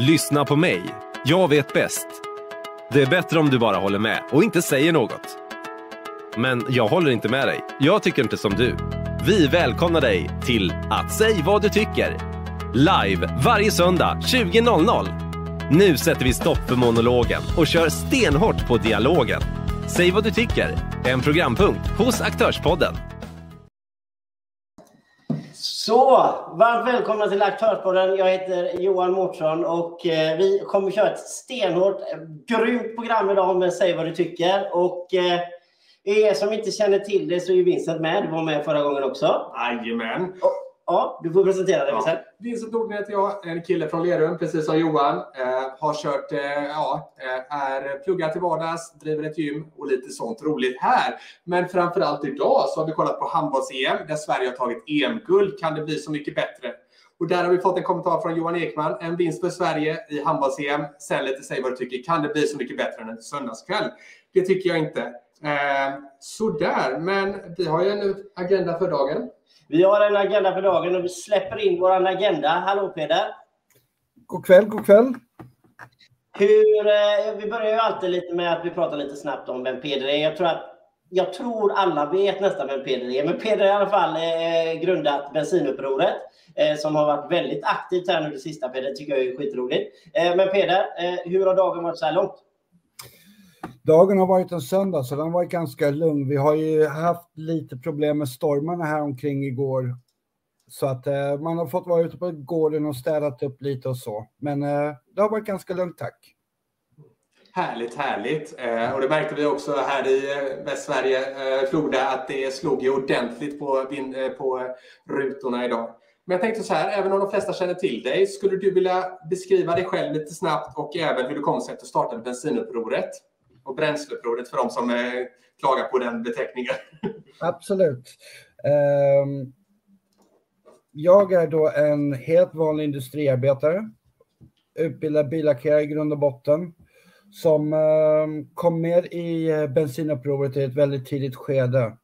Lyssna på mig. Jag vet bäst. Det är bättre om du bara håller med och inte säger något. Men jag håller inte med dig. Jag tycker inte som du. Vi välkomnar dig till att säg vad du tycker. Live varje söndag 20.00. Nu sätter vi stopp för monologen och kör stenhårt på dialogen. Säg vad du tycker. En programpunkt hos Aktörspodden. Så, varmt välkomna till Aktörspodden. Jag heter Johan Mårtsson och eh, vi kommer köra ett stenhårt, eh, grymt program idag med Säg vad du tycker. Och eh, er som inte känner till det så är Vincent med. Du var med förra gången också. Jajamän. Ja, du får presentera dig Ja. Vincent. Vincent Nordgren heter jag, en kille från Lerum, precis som Johan. Eh, har kört, eh, ja, eh, är pluggar till vardags, driver ett gym och lite sånt roligt här. Men framförallt idag så har vi kollat på handbolls-EM där Sverige har tagit EM-guld. Kan det bli så mycket bättre? Och där har vi fått en kommentar från Johan Ekman. En vinst för Sverige i handbolls-EM. Sen lite säg vad du tycker. Kan det bli så mycket bättre än en söndagskväll? Det tycker jag inte. Eh, sådär, men vi har ju en agenda för dagen. Vi har en agenda för dagen och vi släpper in vår agenda. Hallå Peder! God kväll, god kväll. Hur, eh, vi börjar ju alltid lite med att vi pratar lite snabbt om vem Peder är. Jag tror, att, jag tror alla vet nästan vem Peder är. Men Peder har i alla fall eh, grundat Bensinupproret eh, som har varit väldigt aktivt här nu det sista. Peder tycker jag är skitroligt. Eh, men Peder, eh, hur har dagen varit så här långt? Dagen har varit en söndag så den har varit ganska lugn. Vi har ju haft lite problem med stormarna här omkring igår. Så att eh, man har fått vara ute på gården och städat upp lite och så. Men eh, det har varit ganska lugnt tack. Härligt, härligt. Eh, och det märkte vi också här i eh, Västsverige, eh, Floda, att det slog ju ordentligt på, eh, på rutorna idag. Men jag tänkte så här, även om de flesta känner till dig, skulle du vilja beskriva dig själv lite snabbt och även hur det kom sig att du startade bensinupproret och bränsleupproret för de som eh, klagar på den beteckningen? Absolut. Ehm, jag är då en helt vanlig industriarbetare. Utbildad billackerare i grund och botten. Som ehm, kom med i eh, bensinupproret i ett väldigt tidigt skede.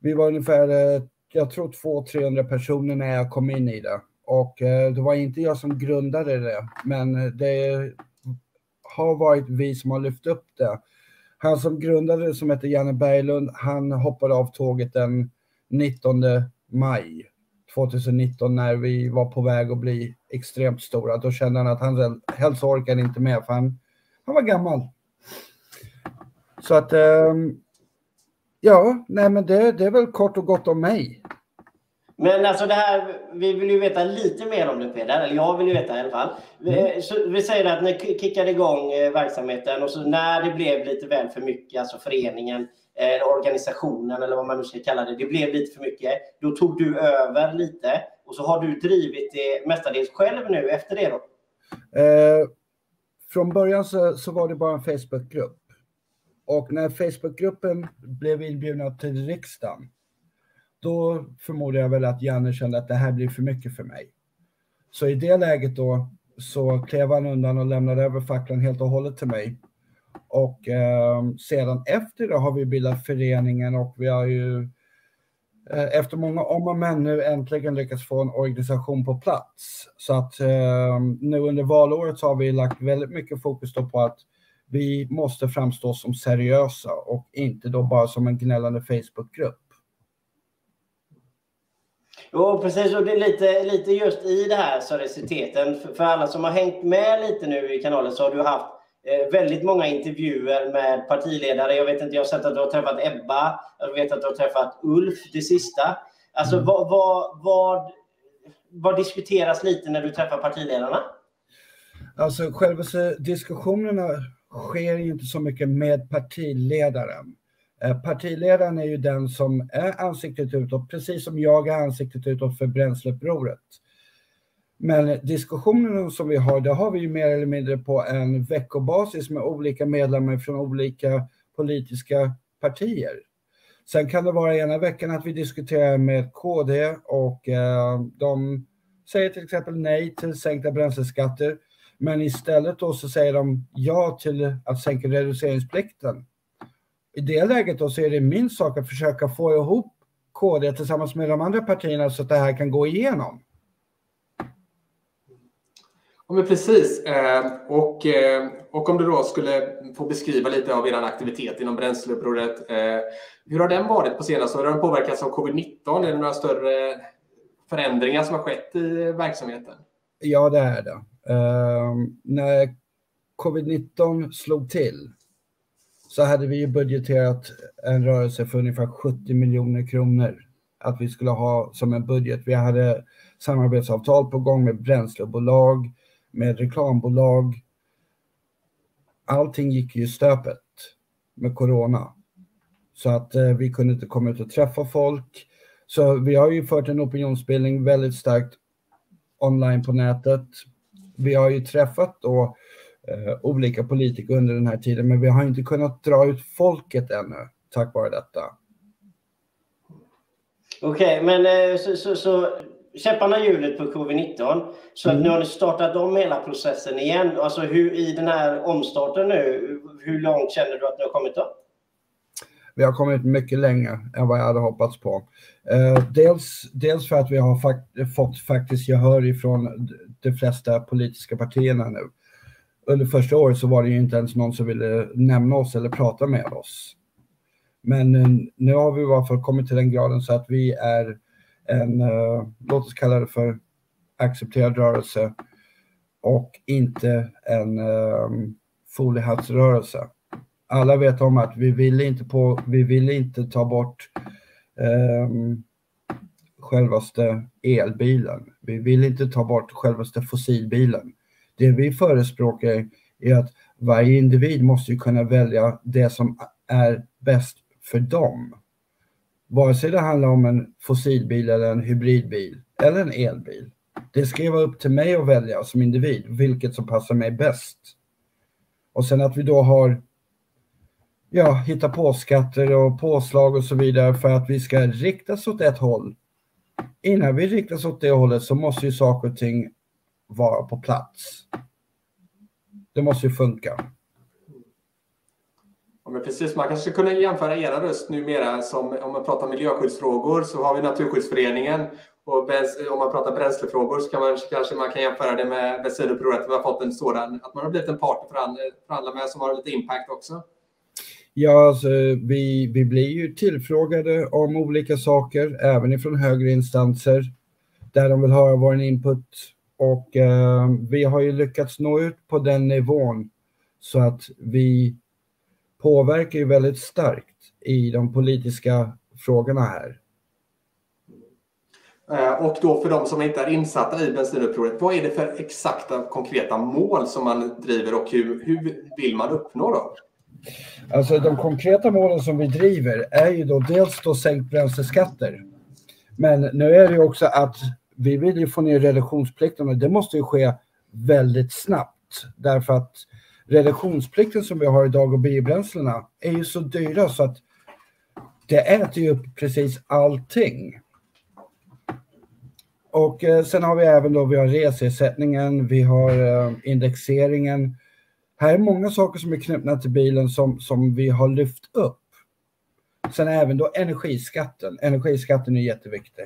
Vi var ungefär, eh, jag tror 200-300 personer när jag kom in i det. Och eh, det var inte jag som grundade det, men det har varit vi som har lyft upp det. Han som grundade det som heter Janne Berglund, han hoppade av tåget den 19 maj 2019 när vi var på väg att bli extremt stora. Då kände han att han helst orkade inte med för han, han var gammal. Så att, ehm, ja, nej men det, det är väl kort och gott om mig. Men alltså det här, vi vill ju veta lite mer om det Peder, eller jag vill ju veta i alla fall. Vi, så vi säger att ni kickade igång eh, verksamheten och så när det blev lite väl för mycket, alltså föreningen, eh, organisationen eller vad man nu ska kalla det, det blev lite för mycket. Då tog du över lite och så har du drivit det mestadels själv nu efter det då. Eh, från början så, så var det bara en Facebookgrupp. Och när Facebookgruppen blev inbjudna till riksdagen, då förmodar jag väl att Janne kände att det här blir för mycket för mig. Så i det läget då så klev han undan och lämnade över facklan helt och hållet till mig. Och eh, sedan efter det har vi bildat föreningen och vi har ju eh, efter många om och men nu äntligen lyckats få en organisation på plats. Så att eh, nu under valåret så har vi lagt väldigt mycket fokus då på att vi måste framstå som seriösa och inte då bara som en gnällande Facebookgrupp. Jo, precis. Och det är lite, lite just i det här seriositeten. För, för alla som har hängt med lite nu i kanalen så har du haft eh, väldigt många intervjuer med partiledare. Jag vet inte, jag har sett att du har träffat Ebba. Jag vet att du har träffat Ulf, det sista. Alltså Mm. vad, vad, vad, vad diskuteras lite när du träffar partiledarna? Alltså själva diskussionerna sker ju inte så mycket med partiledaren. Eh, partiledaren är ju den som är ansiktet utåt, precis som jag är ansiktet utåt för Bränsleupproret. Men diskussionen som vi har, det har vi ju mer eller mindre på en veckobasis med olika medlemmar från olika politiska partier. Sen kan det vara ena veckan att vi diskuterar med KD och eh, de säger till exempel nej till sänkta bränsleskatter. Men istället då så säger de ja till att sänka reduceringsplikten. I det läget då så är det min sak att försöka få ihop KD tillsammans med de andra partierna så att det här kan gå igenom. Ja, men precis. Eh, och, eh, och om du då skulle få beskriva lite av er aktivitet inom Bränsleupproret. Eh, hur har den varit på senaste Har den påverkats av covid-19? Är det några större förändringar som har skett i verksamheten? Ja, det är det. när covid-19 slog till så hade vi ju budgeterat en rörelse för ungefär 70 miljoner kronor att vi skulle ha som en budget. Vi hade samarbetsavtal på gång med bränslebolag, med reklambolag. Allting gick ju stöpet med corona. Så att eh, vi kunde inte komma ut och träffa folk. Så vi har ju fört en opinionsbildning väldigt starkt online på nätet. Vi har ju träffat då olika politiker under den här tiden, men vi har inte kunnat dra ut folket ännu tack vare detta. Okej, okay, men eh, så, så, så käpparna hjulet på covid-19. Så mm. nu har ni startat om hela processen igen. Alltså hur, i den här omstarten nu, hur långt känner du att ni har kommit då? Vi har kommit mycket längre än vad jag hade hoppats på. Eh, dels, dels för att vi har fakt fått faktiskt gehör ifrån de flesta politiska partierna nu. Under första året så var det ju inte ens någon som ville nämna oss eller prata med oss. Men eh, nu har vi i alla fall kommit till den graden så att vi är en, uh, låt oss kalla det för accepterad rörelse och inte en ehm, um, foliehattsrörelse. Alla vet om att vi vill inte, på, vi vill inte ta bort um, självaste elbilen. Vi vill inte ta bort självaste fossilbilen. Det vi förespråkar är att varje individ måste kunna välja det som är bäst för dem. Vare sig det handlar om en fossilbil eller en hybridbil eller en elbil. Det ska vara upp till mig att välja som individ vilket som passar mig bäst. Och sen att vi då har ja, hitta på skatter och påslag och så vidare för att vi ska riktas åt ett håll. Innan vi riktas åt det hållet så måste ju saker och ting vara på plats. Det måste ju funka. Ja, men precis, man kanske skulle kunna jämföra era röst numera som om man pratar miljöskyddsfrågor så har vi Naturskyddsföreningen och om man pratar bränslefrågor så kan man kanske man kan jämföra det med bensinupproret. Vi har fått en sådan, att man har blivit en part att förhandla med som har lite impact också. Ja, alltså, vi, vi blir ju tillfrågade om olika saker, även ifrån högre instanser, där de vill höra vår input. Och eh, vi har ju lyckats nå ut på den nivån så att vi påverkar ju väldigt starkt i de politiska frågorna här. Eh, och då för de som inte är insatta i bensinupproret, vad är det för exakta konkreta mål som man driver och hur, hur vill man uppnå dem? Alltså de konkreta målen som vi driver är ju då dels då sänkt bränsleskatter. Men nu är det ju också att vi vill ju få ner reduktionsplikten och det måste ju ske väldigt snabbt därför att reduktionsplikten som vi har idag och biobränslena är ju så dyra så att det äter ju upp precis allting. Och eh, sen har vi även då, vi har reseersättningen, vi har eh, indexeringen. Här är många saker som är knutna till bilen som, som vi har lyft upp. Sen även då energiskatten. Energiskatten är jätteviktig.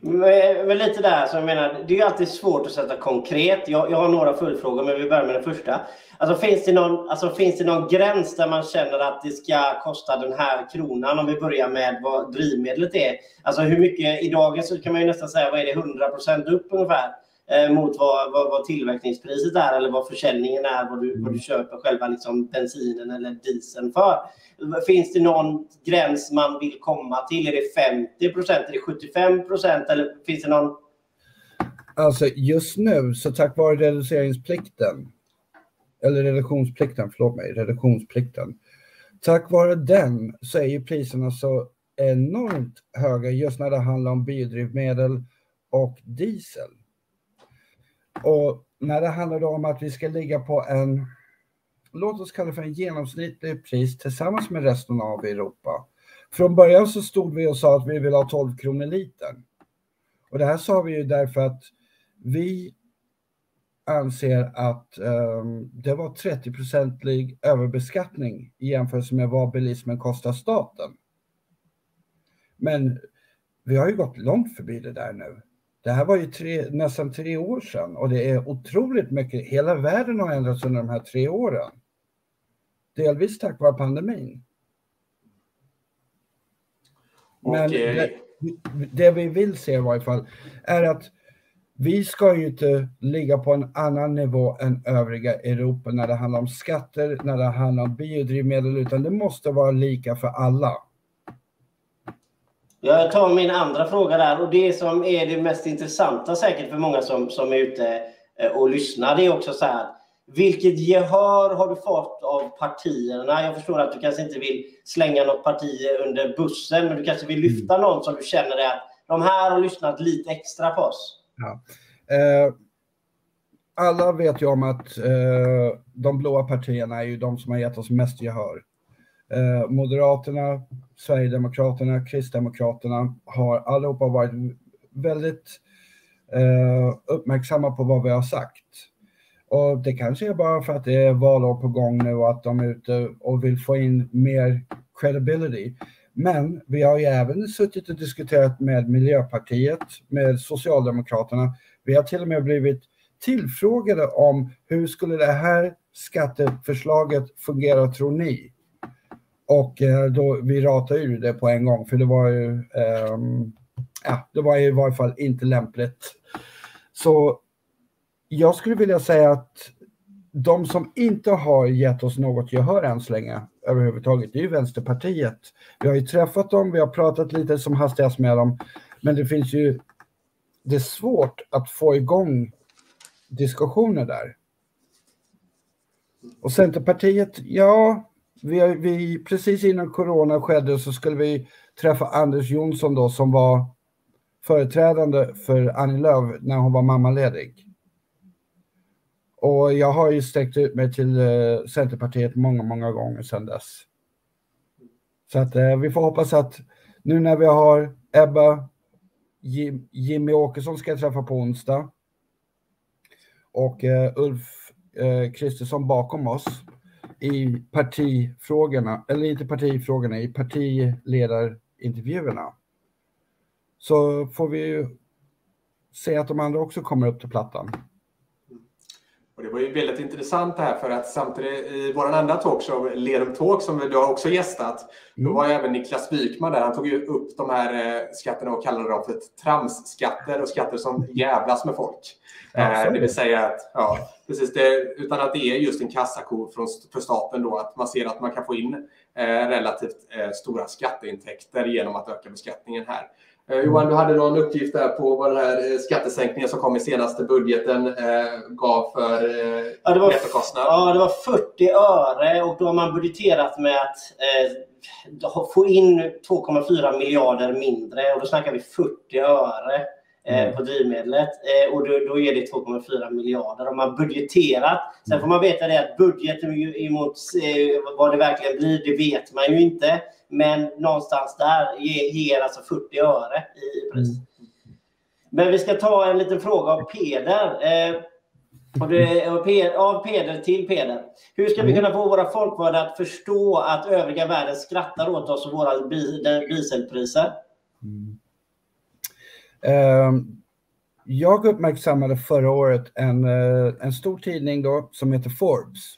Men lite där, så jag menar, det är ju alltid svårt att sätta konkret. Jag, jag har några följdfrågor, men vi börjar med den första. Alltså, finns, det någon, alltså, finns det någon gräns där man känner att det ska kosta den här kronan? Om vi börjar med vad drivmedlet är. Alltså hur mycket, i dagens så kan man ju nästan säga, vad är det, 100 upp ungefär? Eh, mot vad, vad, vad, tillverkningspriset är eller vad försäljningen är, vad du, vad du köper själva liksom bensinen eller dieseln för. Finns det någon gräns man vill komma till? Är det 50 procent? Är det 75 procent? Eller finns det någon? Alltså just nu, så tack vare reduceringsplikten, eller reduktionsplikten, förlåt mig, reduktionsplikten. Tack vare den så är ju priserna så enormt höga just när det handlar om biodrivmedel och diesel. Och när det handlar om att vi ska ligga på en, låt oss kalla det för en genomsnittlig pris tillsammans med resten av Europa. Från början så stod vi och sa att vi vill ha 12 kronor litern. Och det här sa vi ju därför att vi anser att um, det var 30-procentig överbeskattning i jämförelse med vad bilismen kostar staten. Men vi har ju gått långt förbi det där nu. Det här var ju tre, nästan tre år sedan och det är otroligt mycket. Hela världen har ändrats under de här tre åren. Delvis tack vare pandemin. Men det, det vi vill se i varje fall är att vi ska ju inte ligga på en annan nivå än övriga Europa när det handlar om skatter, när det handlar om biodrivmedel, utan det måste vara lika för alla. Jag tar min andra fråga där och det som är det mest intressanta säkert för många som, som är ute eh, och lyssnar, det är också så här. Vilket gehör har du fått av partierna? Jag förstår att du kanske inte vill slänga något parti under bussen, men du kanske vill lyfta någon som du känner att de här har lyssnat lite extra på oss. Ja. Eh, alla vet ju om att eh, de blåa partierna är ju de som har gett oss mest gehör. Eh, Moderaterna, Sverigedemokraterna, Kristdemokraterna har allihopa varit väldigt eh, uppmärksamma på vad vi har sagt. Och det kanske är bara för att det är valår på gång nu och att de är ute och vill få in mer credibility. Men vi har ju även suttit och diskuterat med Miljöpartiet, med Socialdemokraterna. Vi har till och med blivit tillfrågade om hur skulle det här skatteförslaget fungera tror ni? Och eh, då vi ratade ur det på en gång för det var ju, um, ja, det var i varje fall inte lämpligt. Så jag skulle vilja säga att de som inte har gett oss något gehör än så länge överhuvudtaget, det är ju Vänsterpartiet. Vi har ju träffat dem, vi har pratat lite som hastigast med dem, men det finns ju, det är svårt att få igång diskussioner där. Och Centerpartiet, ja, vi, vi, precis innan corona skedde så skulle vi träffa Anders Jonsson då som var företrädande för Annie Lööf när hon var mammaledig. Och jag har ju sträckt ut mig till eh, Centerpartiet många, många gånger sedan dess. Så att eh, vi får hoppas att nu när vi har Ebba, Jim, Jimmy Åkesson ska jag träffa på onsdag och eh, Ulf eh, Kristersson bakom oss i partifrågorna, eller inte partifrågorna, i partiledarintervjuerna. Så får vi ju se att de andra också kommer upp till plattan. Det var ju väldigt intressant det här för att samtidigt i vår andra talkshow, Lerum Talk, som du har också gästat, mm. då var även Niklas Wykman där. Han tog ju upp de här eh, skatterna och kallade dem för tramsskatter och skatter som jävlas med folk. Ja, eh, det vill säga att, ja, precis det, utan att det är just en kassako från, för staten då, att man ser att man kan få in eh, relativt eh, stora skatteintäkter genom att öka beskattningen här. Eh, Johan, du hade någon uppgift där på vad den här eh, skattesänkningen som kom i senaste budgeten eh, gav för eh, ja, det var, nettokostnad. Ja, det var 40 öre och då har man budgeterat med att eh, få in 2,4 miljarder mindre och då snackar vi 40 öre. Eh, mm. på drivmedlet eh, och då, då är det 2,4 miljarder om man budgeterat. Sen mm. får man veta det att budgeten emot eh, vad det verkligen blir, det vet man ju inte. Men någonstans där ger, ger alltså 40 öre i pris. Mm. Men vi ska ta en liten fråga av Peder. Av Peder till Peder. Hur ska vi kunna få våra folkvalda att förstå att övriga världen skrattar åt oss och våra dieselpriser? Mm. Ehm, jag uppmärksammade förra året en, eh, en stor tidning då som heter Forbes.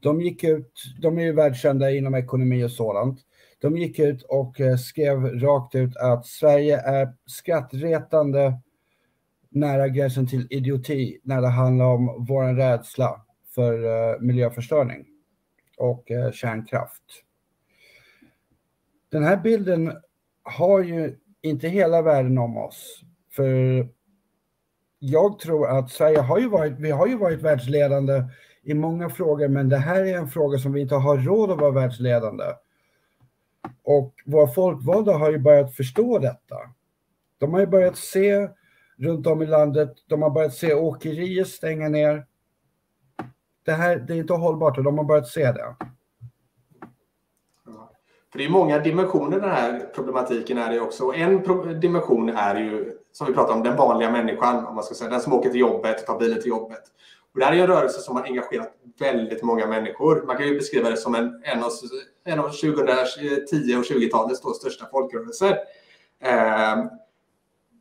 De gick ut, de är ju världskända inom ekonomi och sådant. De gick ut och eh, skrev rakt ut att Sverige är skrattretande nära gränsen till idioti när det handlar om vår rädsla för eh, miljöförstöring och kärnkraft. Den här bilden har ju inte hela världen om oss. För jag tror att Sverige har ju varit, vi har ju varit världsledande i många frågor, men det här är en fråga som vi inte har råd att vara världsledande. Och våra folkvalda har ju börjat förstå detta. De har ju börjat se runt om i landet, de har börjat se åkerier stänga ner. Det här det är inte hållbart och de har börjat se det. För det är många dimensioner den här problematiken är det också. Och en dimension är ju, som vi pratar om, den vanliga människan, om man ska säga, den som åker till jobbet, tar bilen till jobbet. Och det här är en rörelse som har engagerat väldigt många människor. Man kan ju beskriva det som en, en, av, en av 2010 och 20-talets största folkrörelser. Eh,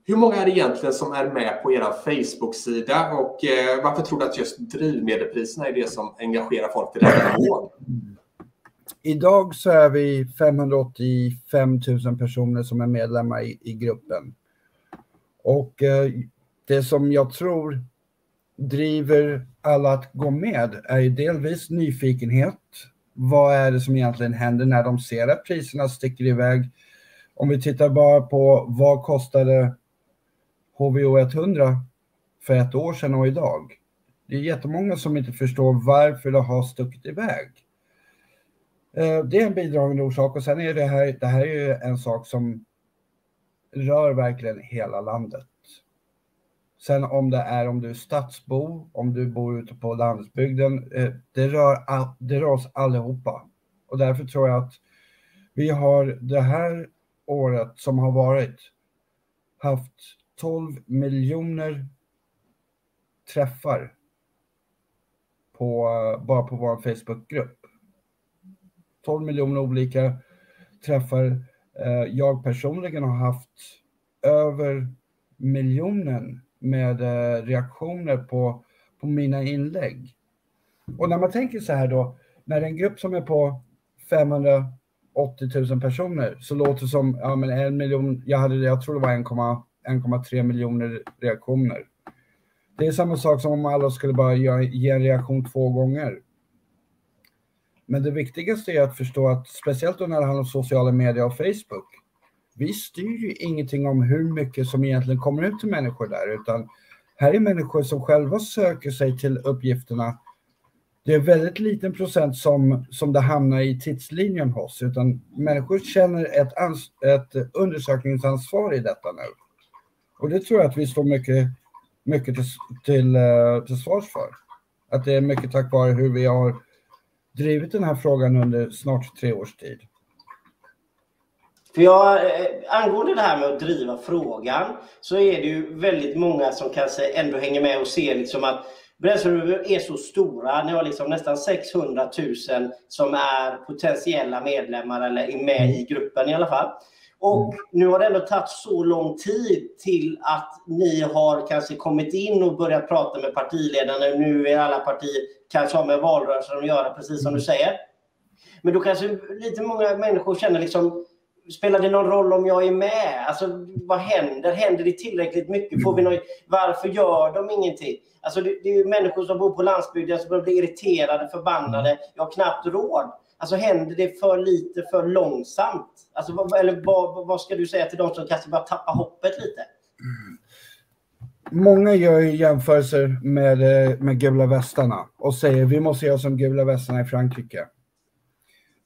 hur många är det egentligen som är med på er Facebook-sida och eh, varför tror du att just drivmedelpriserna är det som engagerar folk till den nivån? Idag så är vi 585 000 personer som är medlemmar i, i gruppen. Och eh, det som jag tror driver alla att gå med är ju delvis nyfikenhet. Vad är det som egentligen händer när de ser att priserna sticker iväg? Om vi tittar bara på vad kostade HVO 100 för ett år sedan och idag. Det är jättemånga som inte förstår varför det har stuckit iväg. Eh, det är en bidragande orsak och sen är det här, det här är ju en sak som rör verkligen hela landet. Sen om det är om du är stadsbo, om du bor ute på landsbygden, eh, det rör, det rör oss allihopa. Och därför tror jag att vi har det här året som har varit haft 12 miljoner träffar på, eh, bara på vår Facebookgrupp. 12 miljoner olika träffar. Eh, jag personligen har haft över miljonen med eh, reaktioner på, på mina inlägg. Och när man tänker så här då, när en grupp som är på 580 000 personer så låter det som, ja men en miljon, jag, hade, jag tror det var 1,3 miljoner reaktioner. Det är samma sak som om alla skulle bara ge en reaktion två gånger. Men det viktigaste är att förstå att speciellt när det handlar om sociala medier och Facebook, vi styr ju ingenting om hur mycket som egentligen kommer ut till människor där, utan här är människor som själva söker sig till uppgifterna. Det är väldigt liten procent som, som det hamnar i tidslinjen hos, utan människor känner ett, ans ett undersökningsansvar i detta nu. Och det tror jag att vi står mycket, mycket till, till, eh, till svars för. Att det är mycket tack vare hur vi har drivit den här frågan under snart tre års tid. För jag, eh, angående det här med att driva frågan så är det ju väldigt många som kanske ändå hänger med och ser liksom att Bränslerubben är så stora. Ni har liksom nästan 600 000 som är potentiella medlemmar eller är med i gruppen i alla fall. Och nu har det ändå tagit så lång tid till att ni har kanske kommit in och börjat prata med partiledarna. Nu är alla partier kanske har med valrörelsen att göra, precis som du säger. Men då kanske lite många människor känner liksom Spelar det någon roll om jag är med? Alltså, vad händer? Händer det tillräckligt mycket? Får vi något? Varför gör de ingenting? Alltså, det, det är människor som bor på landsbygden som blir irriterade, förbannade. Jag har knappt råd. Alltså händer det för lite, för långsamt? Alltså, vad, eller vad, vad ska du säga till de som kanske bara tappar hoppet lite? Mm. Många gör jämförelser med, eh, med gula västarna och säger vi måste göra som gula västarna i Frankrike.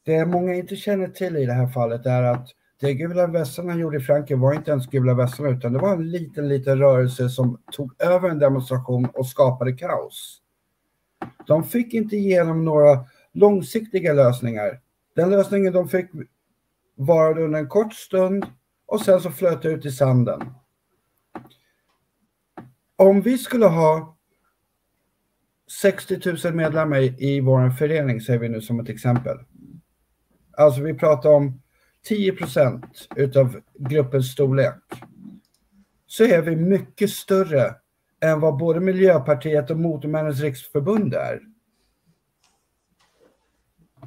Det många inte känner till i det här fallet är att det gula västarna gjorde i Frankrike var inte ens gula västarna utan det var en liten, liten rörelse som tog över en demonstration och skapade kaos. De fick inte igenom några långsiktiga lösningar. Den lösningen de fick varade under en kort stund och sen så flöt det ut i sanden. Om vi skulle ha 60 000 medlemmar i vår förening, säger vi nu som ett exempel. Alltså vi pratar om 10 procent utav gruppens storlek. Så är vi mycket större än vad både Miljöpartiet och Motormännens riksförbund är.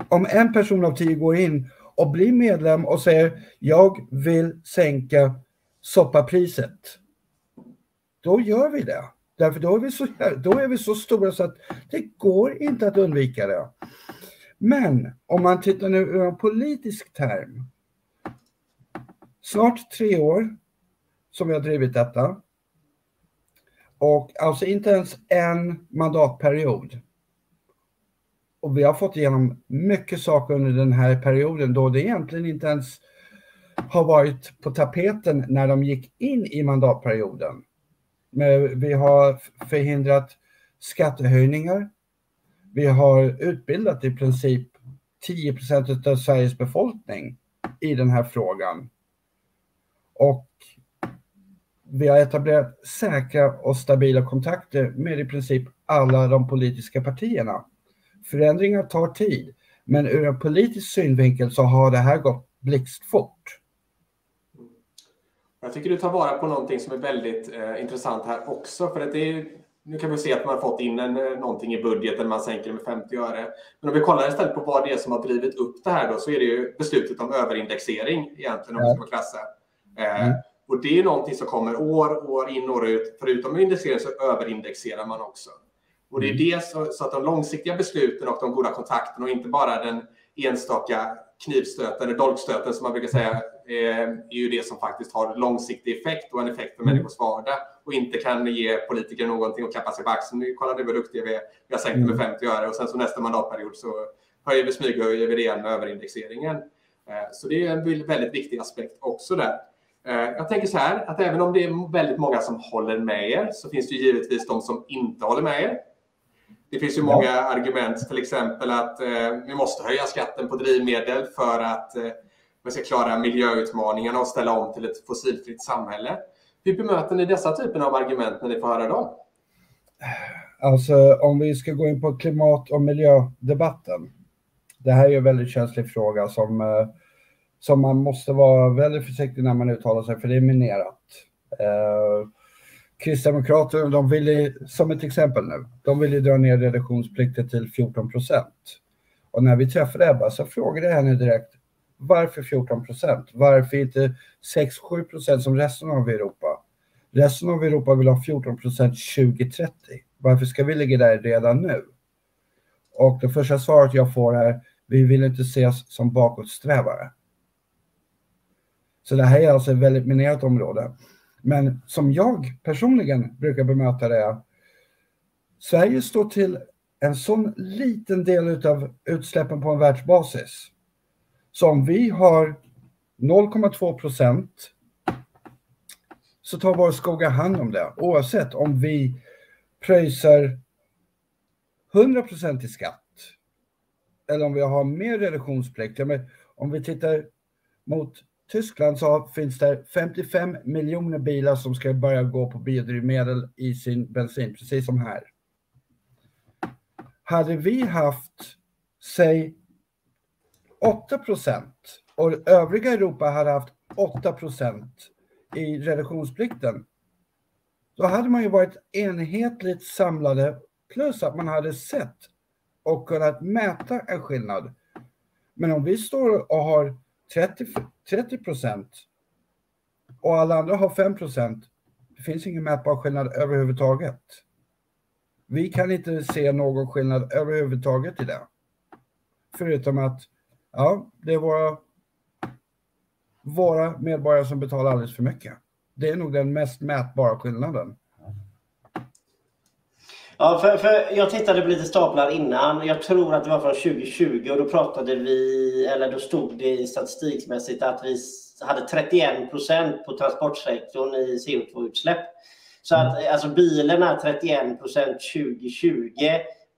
Om en person av tio går in och blir medlem och säger jag vill sänka soppapriset. Då gör vi det. Därför då är vi så, då är vi så stora så att det går inte att undvika det. Men om man tittar nu ur en politisk term. Snart tre år som vi har drivit detta. Och alltså inte ens en mandatperiod. Och vi har fått igenom mycket saker under den här perioden då det egentligen inte ens har varit på tapeten när de gick in i mandatperioden. Men vi har förhindrat skattehöjningar. Vi har utbildat i princip 10 procent av Sveriges befolkning i den här frågan. Och vi har etablerat säkra och stabila kontakter med i princip alla de politiska partierna. Förändringar tar tid, men ur en politisk synvinkel så har det här gått blixtfort. Jag tycker du tar vara på någonting som är väldigt eh, intressant här också. För att det är, nu kan vi se att man har fått in en, eh, någonting i budgeten, man sänker med 50 öre. Men om vi kollar istället på vad det är som har drivit upp det här då, så är det ju beslutet om överindexering egentligen, om vi ska klassa. Eh, mm. Och det är någonting som kommer år, år in, år ut. Förutom indexering så överindexerar man också. Och det är mm. det så, så, att de långsiktiga besluten och de goda kontakterna och inte bara den enstaka knivstöten eller dolkstöten som man brukar säga eh, är ju det som faktiskt har långsiktig effekt och en effekt för mm. människors vardag och inte kan ge politiker någonting att klappa sig på axeln. Kolla nu vad duktiga vi är. Vi har sänkt med 50 mm. öre och sen så nästa mandatperiod så höjer vi smyghöjer vi det igen med överindexeringen. Eh, så det är en väldigt viktig aspekt också där. Eh, jag tänker så här att även om det är väldigt många som håller med er så finns det givetvis de som inte håller med er. Det finns ju många argument, till exempel att eh, vi måste höja skatten på drivmedel för att eh, vi ska klara miljöutmaningarna och ställa om till ett fossilfritt samhälle. Hur bemöter ni dessa typer av argument när ni får höra dem? Alltså om vi ska gå in på klimat och miljödebatten. Det här är en väldigt känslig fråga som, eh, som man måste vara väldigt försiktig när man uttalar sig för det är minerat. Uh, Kristdemokraterna, de vill, som ett exempel nu, de vill ju dra ner reduktionsplikten till 14 procent. Och när vi träffade Ebba så frågade jag henne direkt, varför 14 procent? Varför inte 6-7 procent som resten av Europa? Resten av Europa vill ha 14 procent 2030. Varför ska vi ligga där redan nu? Och det första svaret jag får är, vi vill inte ses som bakåtsträvare. Så det här är alltså ett väldigt minerat område. Men som jag personligen brukar bemöta det är, Sverige står till en sån liten del av utsläppen på en världsbasis. Så om vi har 0,2 procent så tar våra skogar hand om det oavsett om vi pröjsar 100 procent i skatt eller om vi har mer reduktionsplikt. Om vi tittar mot Tyskland så finns det 55 miljoner bilar som ska börja gå på biodrivmedel i sin bensin, precis som här. Hade vi haft, säg 8 procent och övriga Europa hade haft 8 procent i reduktionsplikten, då hade man ju varit enhetligt samlade plus att man hade sett och kunnat mäta en skillnad. Men om vi står och har 30, 30 procent och alla andra har 5 procent. Det finns ingen mätbar skillnad överhuvudtaget. Vi kan inte se någon skillnad överhuvudtaget i det. Förutom att ja, det är våra, våra medborgare som betalar alldeles för mycket. Det är nog den mest mätbara skillnaden. Ja, för, för jag tittade på lite staplar innan. Jag tror att det var från 2020 och då pratade vi, eller då stod det i statistikmässigt att vi hade 31 procent på transportsektorn i CO2-utsläpp. Så att mm. alltså bilen är 31 procent 2020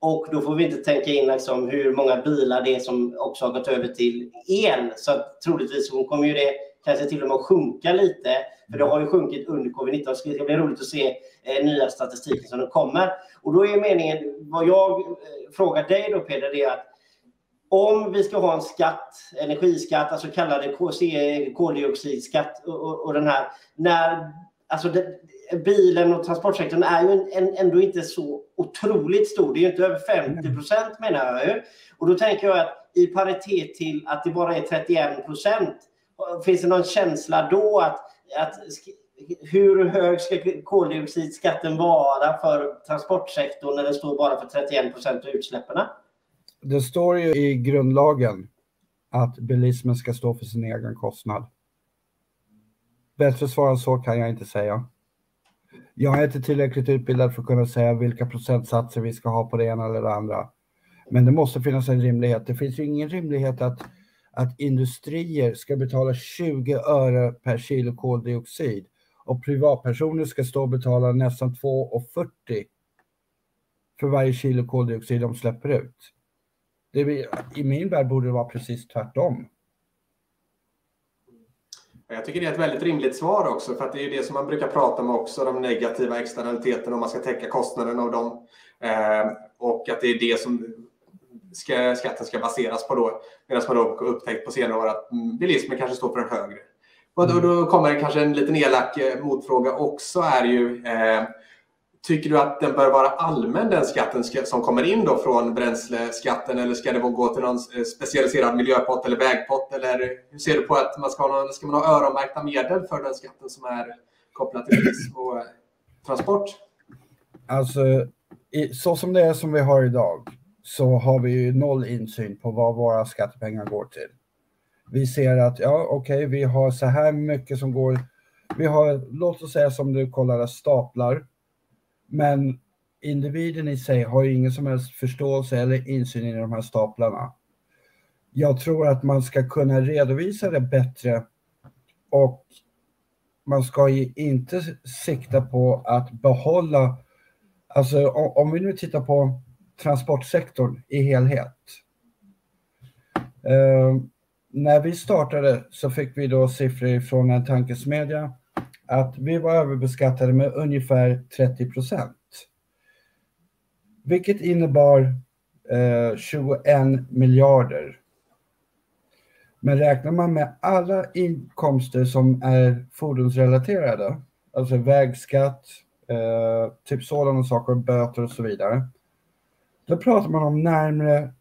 och då får vi inte tänka in liksom hur många bilar det är som också har gått över till el. Så att troligtvis kommer ju det kanske till och med att sjunka lite. För det har ju sjunkit under covid-19. Så det ska bli roligt att se eh, nya statistiken som kommer. Och då är meningen, vad jag eh, frågar dig då Peder, det är att om vi ska ha en skatt, energiskatt, alltså kallade koldioxidskatt och, och, och den här, när, alltså det, bilen och transportsektorn är ju en, en, ändå inte så otroligt stor. Det är ju inte över 50 procent menar jag ju. Och då tänker jag att i paritet till att det bara är 31 procent, finns det någon känsla då att, att hur hög ska koldioxidskatten vara för transportsektorn när den står bara för 31 procent av utsläppen? Det står ju i grundlagen att bilismen ska stå för sin egen kostnad. Bättre svar än så kan jag inte säga. Jag är inte tillräckligt utbildad för att kunna säga vilka procentsatser vi ska ha på det ena eller det andra. Men det måste finnas en rimlighet. Det finns ju ingen rimlighet att, att industrier ska betala 20 öre per kilo koldioxid och privatpersoner ska stå och betala nästan 2,40 för varje kilo koldioxid de släpper ut. Det, I min värld borde det vara precis tvärtom. Jag tycker det är ett väldigt rimligt svar också, för att det är det som man brukar prata om också, de negativa externaliteterna om man ska täcka kostnaden av dem. Eh, och att det är det som ska, skatten ska baseras på då. Medan man då upptäckt på senare år att bilismen kanske står för en högre Och då, då kommer kanske en liten elak eh, motfråga också är ju eh, Tycker du att den bör vara allmän den skatten som kommer in då från bränsleskatten eller ska det gå till någon eh, specialiserad miljöpott eller vägpott? Eller hur ser du på att man ska ha, någon, ska man ha öronmärkta medel för den skatten som är kopplad till turism och eh, transport? Alltså, så som det är som vi har idag så har vi ju noll insyn på vad våra skattepengar går till. Vi ser att, ja okej, okay, vi har så här mycket som går, vi har, låt oss säga som du kollade, staplar men individen i sig har ju ingen som helst förståelse eller insyn i de här staplarna. Jag tror att man ska kunna redovisa det bättre och man ska ju inte sikta på att behålla, alltså om vi nu tittar på transportsektorn i helhet. Eh, när vi startade så fick vi då siffror från en tankesmedja att vi var överbeskattade med ungefär 30 procent. Vilket innebar eh, 21 miljarder. Men räknar man med alla inkomster som är fordonsrelaterade, alltså vägskatt, eh, typ sådana saker, böter och så vidare. Då pratar man om närmare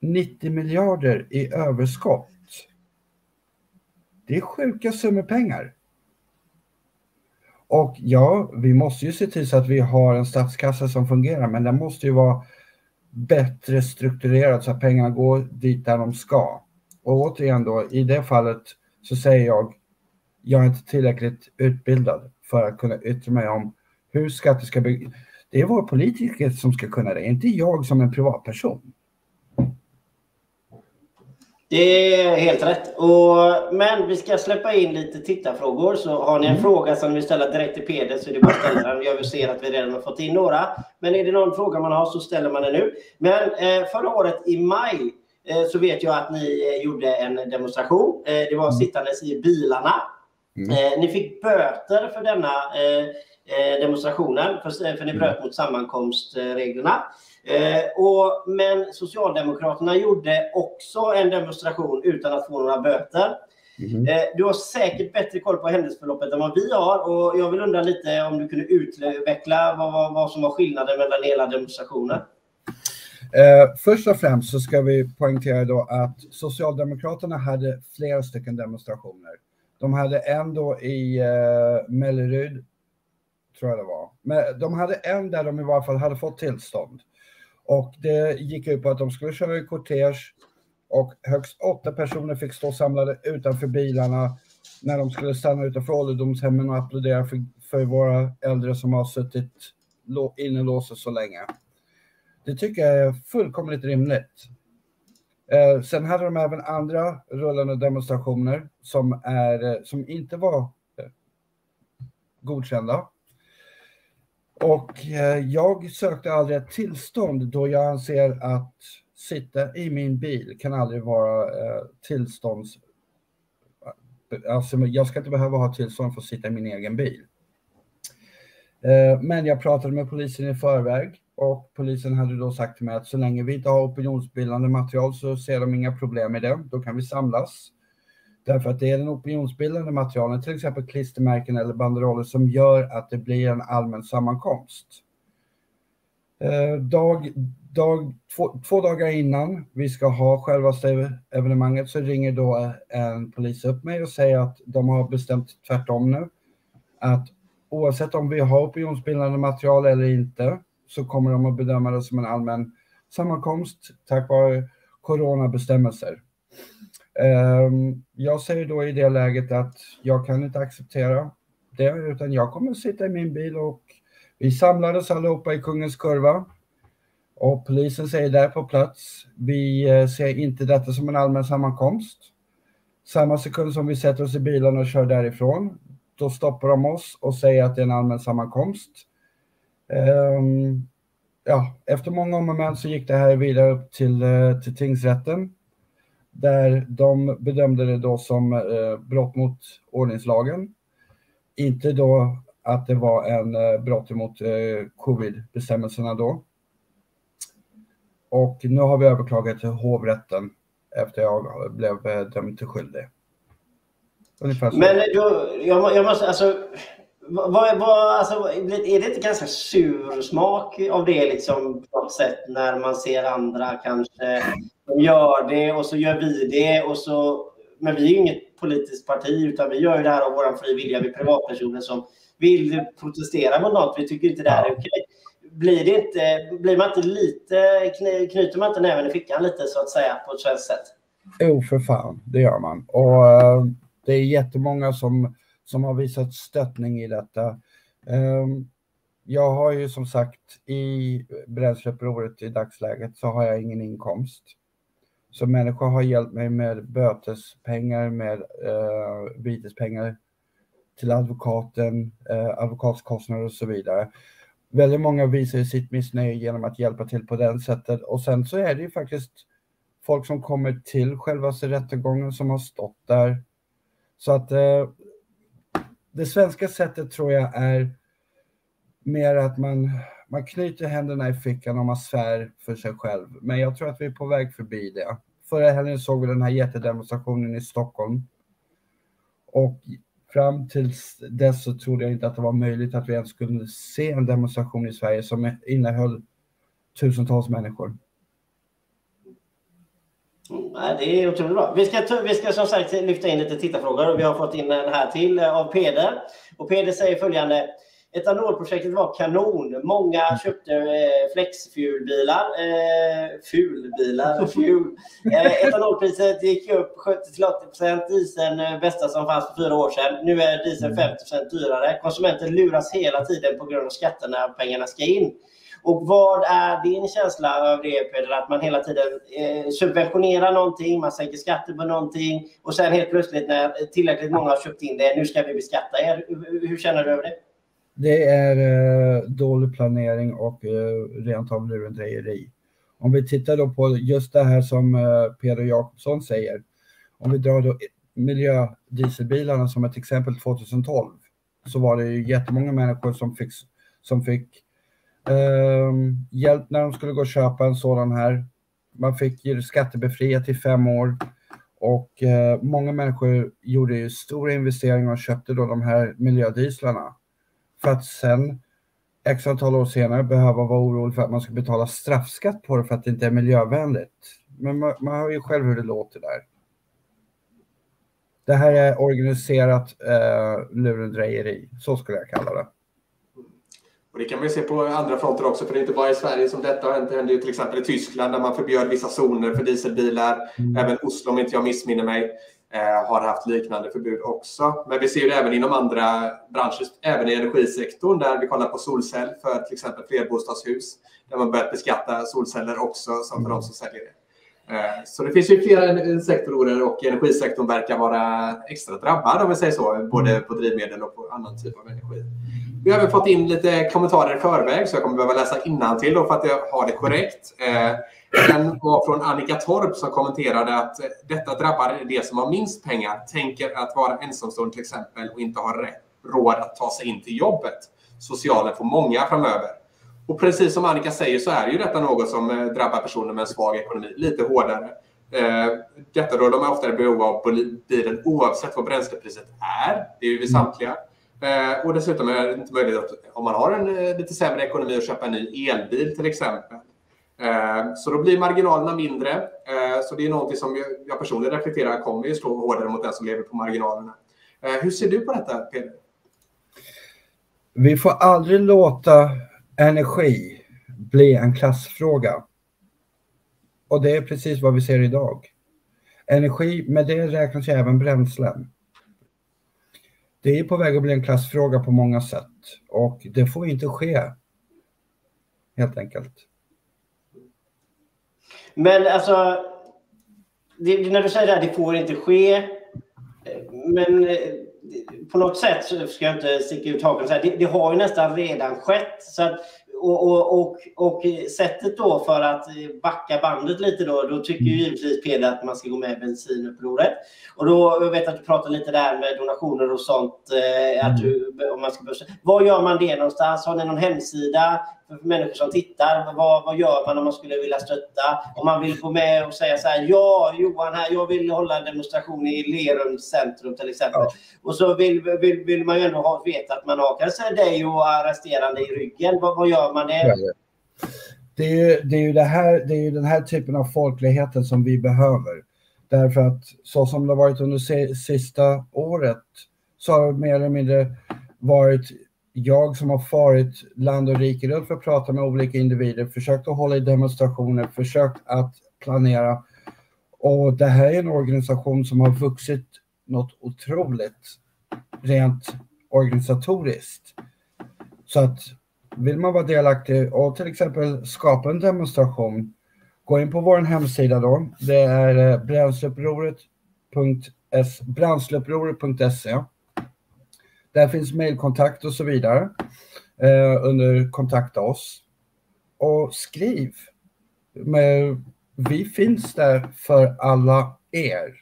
90 miljarder i överskott. Det är sjuka summor pengar. Och ja, vi måste ju se till så att vi har en statskassa som fungerar, men den måste ju vara bättre strukturerad så att pengarna går dit där de ska. Och återigen då, i det fallet så säger jag, jag är inte tillräckligt utbildad för att kunna yttra mig om hur skatter ska byggas. Det är våra politiker som ska kunna det, inte jag som en privatperson. Det är helt rätt. Och, men vi ska släppa in lite tittarfrågor. Så har ni en mm. fråga som ni vill ställa direkt till Peder så är det bara att ställa den. Jag ser att vi redan har fått in några. Men är det någon fråga man har så ställer man den nu. Men eh, förra året i maj eh, så vet jag att ni eh, gjorde en demonstration. Eh, det var mm. sittandes i bilarna. Mm. Eh, ni fick böter för denna eh, demonstrationen för, för ni bröt mot sammankomstreglerna. Eh, och, men Socialdemokraterna gjorde också en demonstration utan att få några böter. Mm. Eh, du har säkert bättre koll på händelseförloppet än vad vi har och jag vill undra lite om du kunde utveckla vad, vad, vad som var skillnaden mellan hela demonstrationen. Eh, först och främst så ska vi poängtera då att Socialdemokraterna hade flera stycken demonstrationer. De hade en då i eh, Mellerud, tror jag det var. Men de hade en där de i varje fall hade fått tillstånd. Och det gick ut på att de skulle köra i kortege och högst åtta personer fick stå samlade utanför bilarna när de skulle stanna utanför ålderdomshemmen och applådera för, för våra äldre som har suttit inlåsta så länge. Det tycker jag är fullkomligt rimligt. Eh, sen hade de även andra rullande demonstrationer som, är, eh, som inte var eh, godkända. Och eh, jag sökte aldrig ett tillstånd då jag anser att sitta i min bil kan aldrig vara eh, tillstånds... Alltså, jag ska inte behöva ha tillstånd för att sitta i min egen bil. Eh, men jag pratade med polisen i förväg och polisen hade då sagt till mig att så länge vi inte har opinionsbildande material så ser de inga problem med det. Då kan vi samlas. Därför att det är den opinionsbildande materialen, till exempel klistermärken eller banderoller, som gör att det blir en allmän sammankomst. Eh, dag, dag, två, två, dagar innan vi ska ha själva evenemanget så ringer då en polis upp mig och säger att de har bestämt tvärtom nu. Att oavsett om vi har opinionsbildande material eller inte så kommer de att bedöma det som en allmän sammankomst tack vare coronabestämmelser. Ehm, jag säger då i det läget att jag kan inte acceptera det, utan jag kommer att sitta i min bil och vi samlades allihopa i Kungens Kurva. Och polisen säger där på plats, vi eh, ser inte detta som en allmän sammankomst. Samma sekund som vi sätter oss i bilen och kör därifrån, då stoppar de oss och säger att det är en allmän sammankomst. Um, ja, efter många om och men så gick det här vidare upp till, eh, till tingsrätten där de bedömde det då som eh, brott mot ordningslagen. Inte då att det var en eh, brott mot eh, covid-bestämmelserna då. Och nu har vi överklagat till hovrätten efter jag blev eh, dömd till skyldig. Ungefär så. Men då, jag, jag måste, alltså, vad, vad, alltså, är det inte ganska sur smak av det liksom, på något sätt när man ser andra kanske de gör det och så gör vi det och så men vi är ju inget politiskt parti utan vi gör ju det här av vår fri vilja. Vi är privatpersoner som vill protestera mot något. Vi tycker inte det här är okej. Blir, det inte, blir man inte lite, knyter man inte näven i fickan lite så att säga på ett svenskt sätt? Jo, för fan, det gör man. Och uh, det är jättemånga som, som har visat stöttning i detta. Ehm, jag har ju som sagt i Bränsleupproret i dagsläget så har jag ingen inkomst. Så människor har hjälpt mig med bötespengar, med uh, vitespengar till advokaten, uh, advokatskostnader och så vidare. Väldigt många visar sitt missnöje genom att hjälpa till på det sättet. Och sen så är det ju faktiskt folk som kommer till själva rättegången som har stått där. Så att uh, det svenska sättet tror jag är mer att man, man knyter händerna i fickan och man svär för sig själv. Men jag tror att vi är på väg förbi det. Förra helgen såg vi den här jättedemonstrationen i Stockholm. Och fram till dess så trodde jag inte att det var möjligt att vi ens skulle se en demonstration i Sverige som innehöll tusentals människor. Mm, det är otroligt bra. Vi ska, vi ska som sagt lyfta in lite tittarfrågor och vi har fått in en här till eh, av Peder. Och Peder säger följande. Etanolprojektet var kanon. Många köpte eh, flexfuelbilar. Eh, fulbilar. Fuel. Eh, etanolpriset gick upp 70-80 %. Dieseln eh, bästa som fanns för fyra år sedan. Nu är dieseln 50 % dyrare. Konsumenten luras hela tiden på grund av skatterna pengarna ska in. Och vad är din känsla av det Peder? Att man hela tiden eh, subventionerar någonting, man sänker skatter på någonting och sen helt plötsligt när tillräckligt många har köpt in det, nu ska vi beskatta er. Hur, hur känner du över det? Det är eh, dålig planering och eh, rent av lurendrejeri. Om vi tittar då på just det här som eh, Peder Jakobsson säger. Om vi drar då miljödieselbilarna som ett exempel 2012 så var det ju jättemånga människor som fick, som fick Ehm, hjälp när de skulle gå och köpa en sådan här. Man fick ju skattebefriat i fem år och eh, många människor gjorde ju stora investeringar och köpte då de här miljödieslarna för att sen x antal år senare behöva vara orolig för att man ska betala straffskatt på det för att det inte är miljövänligt. Men man, man hör ju själv hur det låter där. Det här är organiserat eh, lurendrejeri, så skulle jag kalla det. Det kan man ju se på andra fronter också, för det är inte bara i Sverige som detta har hänt. Det hände ju till exempel i Tyskland där man förbjöd vissa zoner för dieselbilar. Mm. Även Oslo, om inte jag missminner mig, eh, har haft liknande förbud också. Men vi ser det även inom andra branscher, även i energisektorn där vi kollar på solcell för till exempel flerbostadshus. Där man börjat beskatta solceller också som för de som säljer det. Eh, så det finns ju flera sektorer och energisektorn verkar vara extra drabbad om vi säger så, både på drivmedel och på annan typ av energi. Vi har även fått in lite kommentarer i förväg så jag kommer behöva läsa innantill för att jag har det korrekt. Eh, en var från Annika Torp som kommenterade att eh, detta drabbar de som har minst pengar, tänker att vara ensamstående till exempel och inte har råd att ta sig in till jobbet. Socialen får många framöver. Och precis som Annika säger så är ju detta något som eh, drabbar personer med en svag ekonomi lite hårdare. Detta då de är ofta i behov av bilen oavsett vad bränslepriset är. Det är ju vi samtliga. Eh, och dessutom är det inte möjligt att om man har en eh, lite sämre ekonomi att köpa en ny elbil till exempel. Eh, så då blir marginalerna mindre. Eh, så det är någonting som jag personligen reflekterar kommer ju slå hårdare mot den som lever på marginalerna. Hur ser du på detta Peder? Vi får aldrig låta energi bli en klassfråga. Och det är precis vad vi ser idag. Energi, med det räknas ju även bränslen. Det är på väg att bli en klassfråga på många sätt och det får inte ske. Helt enkelt. Men alltså, det, när du säger det, här, det får inte ske. Men eh, på något sätt så ska jag inte sticka ut hakan och säga det, det har ju nästan redan skett. Så att, och, och, och, och, sättet då för att backa bandet lite då, då tycker ju givetvis Peder att man ska gå med i bensinupproret. Och då, jag vet att du pratar lite där med donationer och sånt. Eh, att du, om man ska börja. Var gör man det någonstans? Har ni någon hemsida? För människor som tittar. Vad, vad gör man om man skulle vilja stötta? Om man vill gå med och säga så här, ja Johan här, jag vill hålla en demonstration i Lerums centrum till exempel. Ja. Och så vill, vill, vill man ju ändå ha, veta att man har kanske dig och arresterande i ryggen. Vad, vad gör man? Det? Det är, ju, det, är ju det, här, det är ju den här typen av folkligheten som vi behöver. Därför att så som det har varit under sista året så har det mer eller mindre varit jag som har farit land och rike runt för att prata med olika individer, försökt att hålla i demonstrationer, försökt att planera. Och det här är en organisation som har vuxit något otroligt rent organisatoriskt. Så att vill man vara delaktig och till exempel skapa en demonstration, gå in på vår hemsida då. Det är eh, bränsleupproret.se. Där finns mejlkontakt och så vidare eh, under kontakta oss. Och skriv. Men vi finns där för alla er.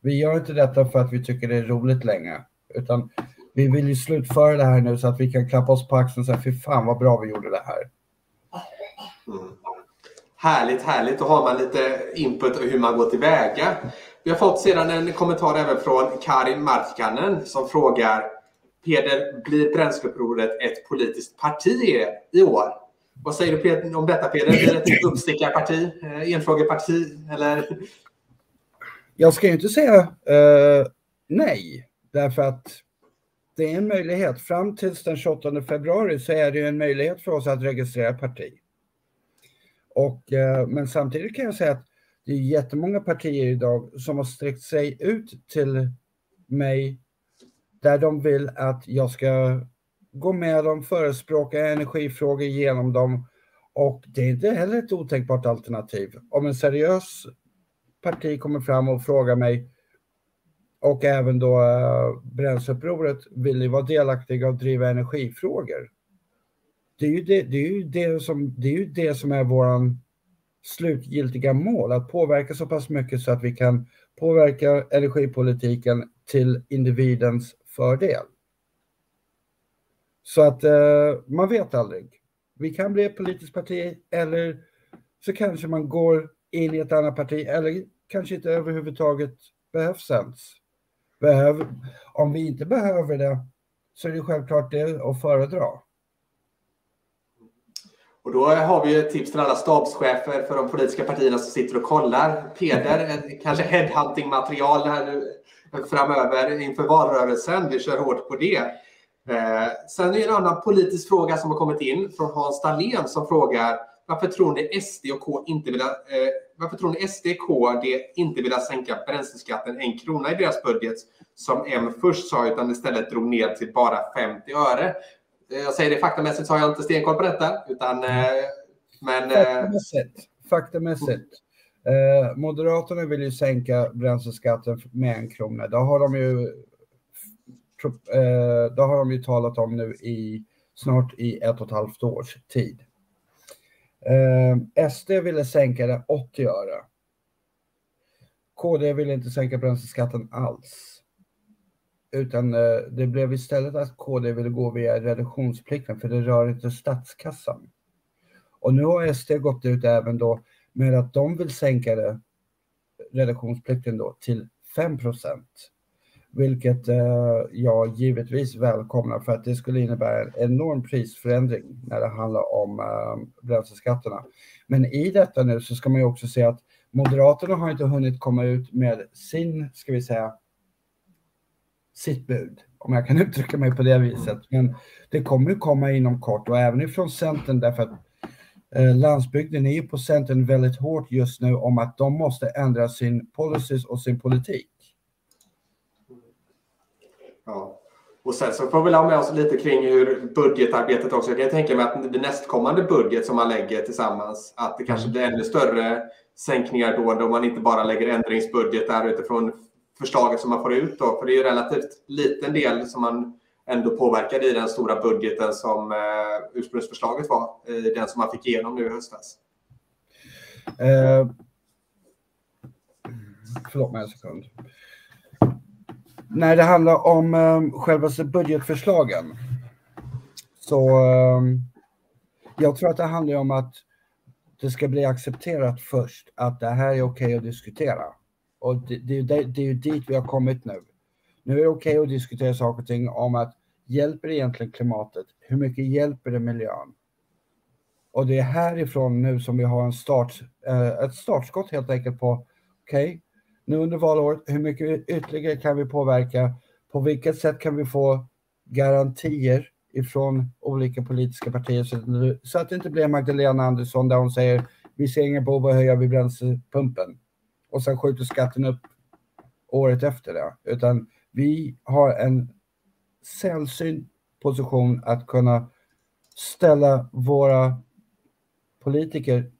Vi gör inte detta för att vi tycker det är roligt längre, utan vi vill ju slutföra det här nu så att vi kan klappa oss på axeln och säga fy fan vad bra vi gjorde det här. Mm. Härligt, härligt. Då har man lite input och hur man går tillväga. Vi har fått sedan en kommentar även från Karin Markkanen som frågar Peder, blir Bränsleupproret ett politiskt parti i år? Vad säger du om detta Peder? Blir det ett typ uppstickarparti? Eh, enfrågeparti? Eller? Jag ska ju inte säga uh, nej, därför att det är en möjlighet. Fram till den 28 februari så är det en möjlighet för oss att registrera parti. Och, uh, men samtidigt kan jag säga att det är jättemånga partier idag som har sträckt sig ut till mig där de vill att jag ska gå med dem, förespråka energifrågor genom dem. Och det är inte heller ett otänkbart alternativ. Om en seriös parti kommer fram och frågar mig och även då äh, Bränsleupproret vill ni vara delaktiga och driva energifrågor. Det är ju det, det, är ju det, som, det är ju det som är våran slutgiltiga mål, att påverka så pass mycket så att vi kan påverka energipolitiken till individens fördel. Så att eh, man vet aldrig. Vi kan bli ett politiskt parti eller så kanske man går in i ett annat parti eller kanske inte överhuvudtaget behövs ens. Behöv, om vi inte behöver det så är det självklart det att föredra. Och då har vi ett tips till alla stabschefer för de politiska partierna som sitter och kollar. Peder, kanske headhunting-material här nu framöver inför valrörelsen. Vi kör hårt på det. Eh, sen är det en annan politisk fråga som har kommit in från Hans Dahlén som frågar varför tror ni SD och K inte vill, eh, varför tror ni SD och KD inte vill sänka bränsleskatten en krona i deras budget som M först sa utan istället drog ner till bara 50 öre? Eh, jag säger det faktamässigt så har jag inte stenkoll på detta utan eh, men... Eh, faktamässigt. Faktamässigt. Eh, Moderaterna vill ju sänka bränsleskatten med en krona. Det har de ju, eh, det har de ju talat om nu i snart i ett och ett halvt års tid. Eh, SD ville sänka det 80 öre. KD ville inte sänka bränsleskatten alls. Utan eh, det blev istället att KD ville gå via reduktionsplikten för det rör inte statskassan. Och nu har SD gått ut även då med att de vill sänka det, reduktionsplikten då till 5% vilket eh, jag givetvis välkomnar för att det skulle innebära en enorm prisförändring när det handlar om eh, bränsleskatterna. Men i detta nu så ska man ju också se att Moderaterna har inte hunnit komma ut med sin, ska vi säga, sitt bud, om jag kan uttrycka mig på det viset. Men det kommer ju komma inom kort och även ifrån Centern därför att landsbygden är ju på Centern väldigt hårt just nu om att de måste ändra sin policies och sin politik. Ja. Och sen så får vi ha med oss lite kring hur budgetarbetet också. Jag kan tänka mig att det nästkommande budget som man lägger tillsammans, att det kanske blir ännu större sänkningar då, då man inte bara lägger ändringsbudgetar utifrån förslaget som man får ut. Då. För det är ju relativt liten del som man ändå påverkade i den stora budgeten som eh, ursprungsförslaget var, den som man fick igenom nu i höstas? Eh, förlåt mig en sekund. När det handlar om eh, själva budgetförslagen så eh, Jag tror att det handlar om att det ska bli accepterat först att det här är okej okay att diskutera. Och det, det, det, det är ju dit vi har kommit nu. Nu är det okej okay att diskutera saker och ting om att hjälper det egentligen klimatet? Hur mycket hjälper det miljön? Och det är härifrån nu som vi har en start, eh, ett startskott helt enkelt på, okej, okay, nu under valåret, hur mycket ytterligare kan vi påverka? På vilket sätt kan vi få garantier ifrån olika politiska partier så att det inte blir Magdalena Andersson där hon säger vi ser inga behov att höja vid bränslepumpen och sen skjuter skatten upp året efter det. Utan vi har en sällsynt position att kunna ställa våra politiker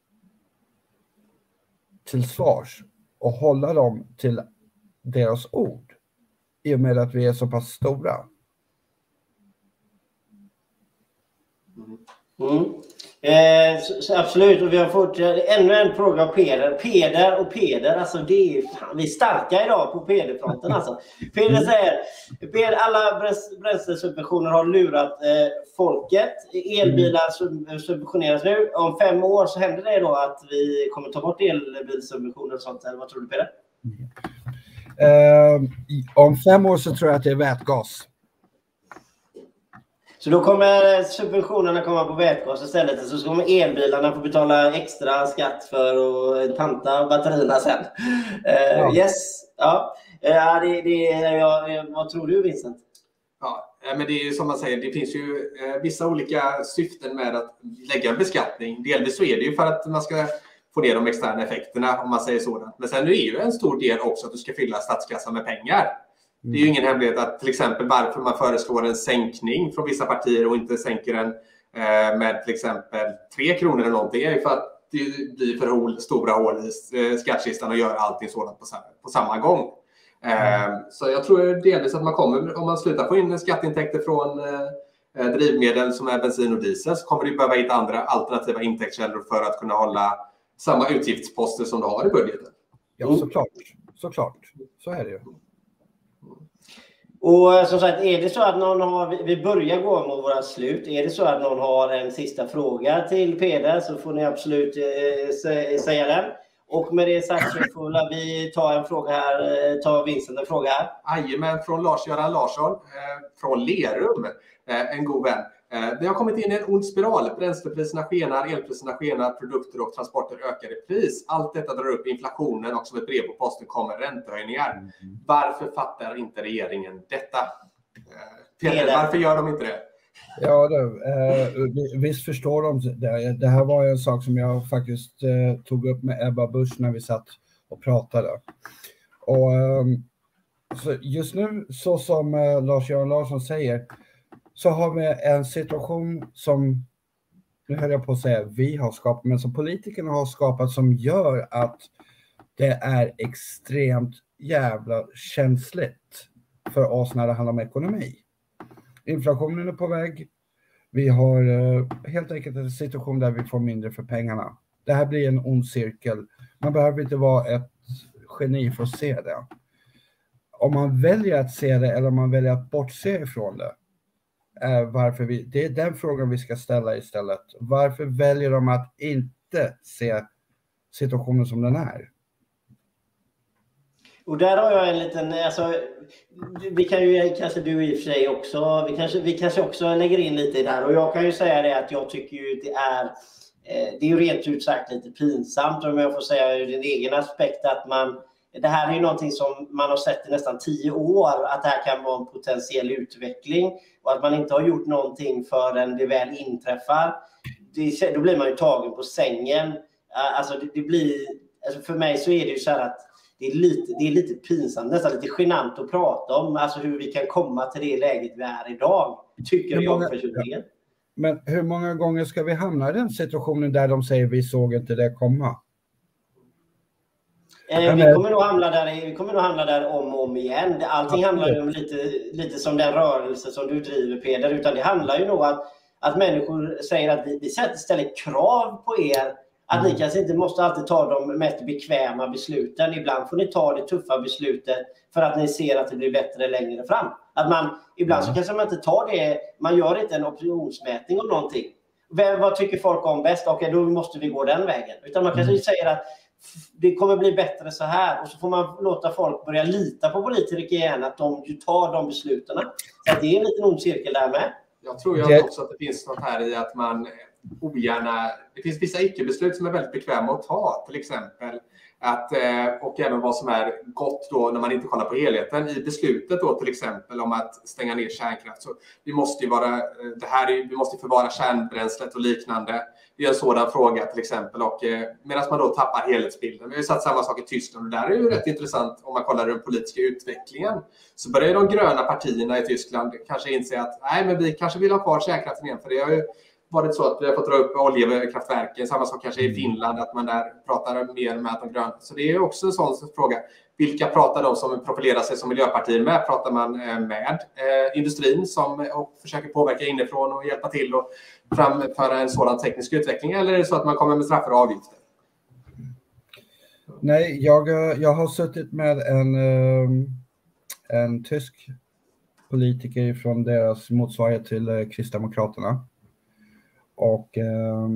till svars och hålla dem till deras ord i och med att vi är så pass stora. Mm. mm. Eh, så, så absolut, och vi har fått eh, ännu en fråga av Peder. Peder och Peder, alltså det är fan, vi är starka idag på Pederfronten alltså. Peder mm. säger, Peder, alla bränslesubventioner har lurat eh, folket. Elbilar sub subventioneras nu. Om fem år så händer det då att vi kommer ta bort elbilsubventioner och sånt, eller vad tror du Peder? Uh, om fem år så tror jag att det är vätgas. Så då kommer subventionerna komma på vätgas istället. Så kommer elbilarna få betala extra skatt för att panta batterierna sen. Uh, ja. Yes. Ja. Uh, det, det, ja, vad tror du Vincent? Ja, men det är ju som man säger, det finns ju eh, vissa olika syften med att lägga beskattning. Delvis så är det ju för att man ska få ner de externa effekterna om man säger så. Men sen är det ju en stor del också att du ska fylla statskassan med pengar. Det är ju ingen hemlighet att till exempel varför man föreslår en sänkning från vissa partier och inte sänker den eh, med till exempel 3 kronor eller någonting är ju för att det blir för stora hål i eh, skattkistan och gör allting sådant på samma gång. Mm. Så jag tror delvis att man kommer, om man slutar få in skatteintäkter från drivmedel som är bensin och diesel så kommer du behöva hitta andra alternativa intäktskällor för att kunna hålla samma utgiftsposter som du har i budgeten. Ja, såklart. Såklart. Så är det ju. Och eh, som sagt, är det så att någon har, vi börjar gå mot våra slut. Är det så att någon har en sista fråga till Peder så får ni absolut eh, säga den. Och med det sagt så får vi ta en fråga här, eh, ta Vincent en fråga här. Jajamän, från Lars-Göran Larsson eh, från Lerum, eh, en god vän. Eh, det har kommit in i en ond spiral. Bränslepriserna skenar, elpriserna skenar, produkter och transporter ökar i pris. Allt detta drar upp inflationen och som ett brev på posten kommer räntehöjningar. Mm. Varför fattar inte regeringen detta? Eh, Peter, varför gör de inte det? Ja, det, eh, visst förstår de det. Det här var en sak som jag faktiskt eh, tog upp med Ebba Busch när vi satt och pratade. Och, eh, så just nu, så som eh, Lars-Göran Larsson säger, så har vi en situation som, nu höll jag på att säga vi har skapat, men som politikerna har skapat som gör att det är extremt jävla känsligt för oss när det handlar om ekonomi. Inflationen är på väg. Vi har eh, helt enkelt en situation där vi får mindre för pengarna. Det här blir en ond cirkel. Man behöver inte vara ett geni för att se det. Om man väljer att se det eller om man väljer att bortse ifrån det Eh, varför vi, det är den frågan vi ska ställa istället. Varför väljer de att inte se situationen som den är? Och där har jag en liten, alltså, vi kan ju, kanske du i och för sig också, vi kanske, vi kanske också lägger in lite i det här och jag kan ju säga det att jag tycker ju det är, eh, det är ju rent ut sagt lite pinsamt om jag får säga ur din egen aspekt att man det här är ju någonting som man har sett i nästan tio år, att det här kan vara en potentiell utveckling och att man inte har gjort någonting förrän det väl inträffar. Det, då blir man ju tagen på sängen. Alltså det, det blir, alltså för mig så är det ju så här att det är, lite, det är lite pinsamt, nästan lite genant att prata om, alltså hur vi kan komma till det läget vi är idag, tycker jag personligen. Men hur många gånger ska vi hamna i den situationen där de säger vi såg inte det komma? Eh, vi kommer nog hamna där, vi kommer nog hamna där om och om igen. Allting handlar ju om lite, lite som den rörelse som du driver Peder, utan det handlar ju nog att, att människor säger att vi, vi ställer krav på er att ni mm. kanske inte måste alltid ta de mest bekväma besluten. Ibland får ni ta det tuffa beslutet för att ni ser att det blir bättre längre fram. Att man, ibland så mm. kanske man inte tar det, man gör inte en opinionsmätning om någonting. vem, vad tycker folk om bäst? Okej, då måste vi gå den vägen. Utan man kanske Mm. säger att det kommer bli bättre så här och så får man låta folk börja lita på politiker igen, att de ju tar de besluten. Så det är en liten ond cirkel där med. Jag tror ju också att det finns något här i att man ogärna... Det finns vissa icke-beslut som är väldigt bekväma att ta, till exempel. Att, eh, och även vad som är gott då när man inte kollar på helheten. I beslutet då till exempel om att stänga ner kärnkraft. Så vi måste ju vara, eh, det här är, vi måste förvara kärnbränslet och liknande. Det är en sådan fråga till exempel. Och, eh, medan man då tappar helhetsbilden. Vi har ju sett samma sak i Tyskland och där är ju rätt intressant om man kollar den politiska utvecklingen. Så börjar de gröna partierna i Tyskland kanske inse att nej, men vi kanske vill ha kvar kärnkraften igen. För det har ju varit så att vi har fått dra upp oljekraftverken. Samma sak kanske i Finland, att man där pratar mer med de gröna. Så det är också en sån fråga. Vilka pratar de som profilerar sig som miljöpartier med? Pratar man eh, med eh, industrin som eh, och försöker påverka inifrån och hjälpa till och framföra en sådan teknisk utveckling? Eller är det så att man kommer med straffar och avgifter? Nej, jag, eh, jag har suttit med en, ehm, en tysk politiker från deras motsvarighet till Kristdemokraterna. Och eh,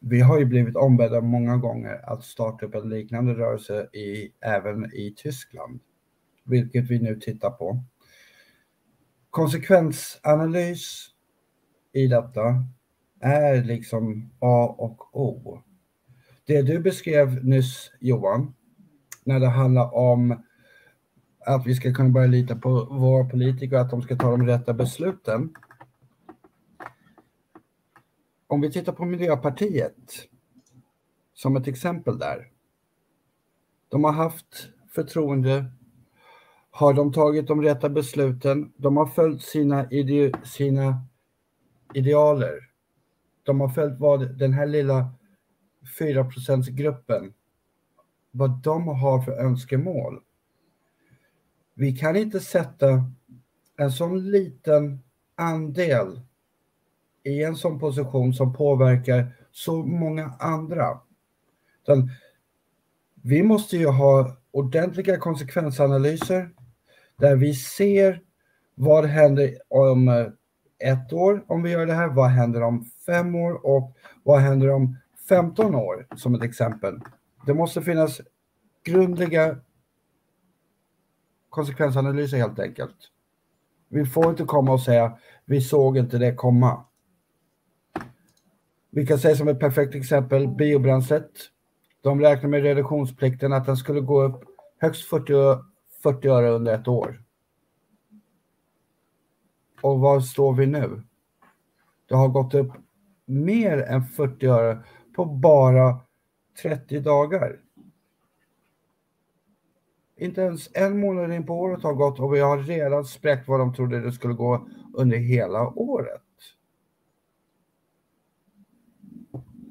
vi har ju blivit ombedda många gånger att starta upp en liknande rörelse i, även i Tyskland, vilket vi nu tittar på. Konsekvensanalys i detta är liksom A och O. Det du beskrev nyss Johan, när det handlar om att vi ska kunna börja lita på våra politiker att de ska ta de rätta besluten. Om vi tittar på Miljöpartiet som ett exempel där. De har haft förtroende. Har de tagit de rätta besluten? De har följt sina, ide sina idealer. De har följt vad den här lilla 4 gruppen vad de har för önskemål. Vi kan inte sätta en sån liten andel i en sån position som påverkar så många andra. Utan vi måste ju ha ordentliga konsekvensanalyser där vi ser vad händer om eh, ett år om vi gör det här, vad händer om fem år och vad händer om 15 år som ett exempel. Det måste finnas grundliga konsekvensanalyser helt enkelt. Vi får inte komma och säga vi såg inte det komma. Vi kan säga som ett perfekt exempel biobränslet. De räknar med reduktionsplikten att den skulle gå upp högst 40, 40 öre under ett år. Och var står vi nu? Det har gått upp mer än 40 öre på bara 30 dagar. Inte ens en månad in på året har gått och vi har redan spräckt vad de trodde det skulle gå under hela året.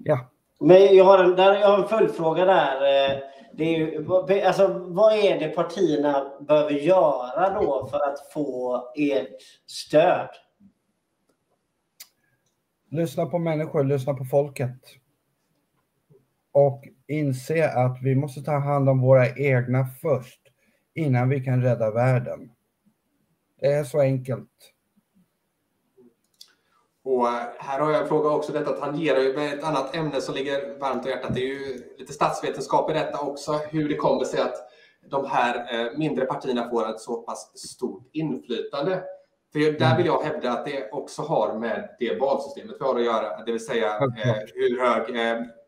Ja, Men jag har en, där, jag har en följdfråga där. Eh, Det är ju, alltså, vad är det partierna behöver göra då för att få ert stöd? lyssna på människor, lyssna på folket. Och inse att vi måste ta hand om våra egna först innan vi kan rädda världen. Det är så enkelt. Och eh, här har jag en fråga också. Detta tangerar ju ett annat ämne som ligger varmt om hjärtat. Det är ju lite statsvetenskap i detta också. Hur det kommer sig att de här eh, mindre partierna får ett så pass stort inflytande. För där vill jag hävda att det också har med det valsystemet vi har att göra. Det vill säga eh, hur hög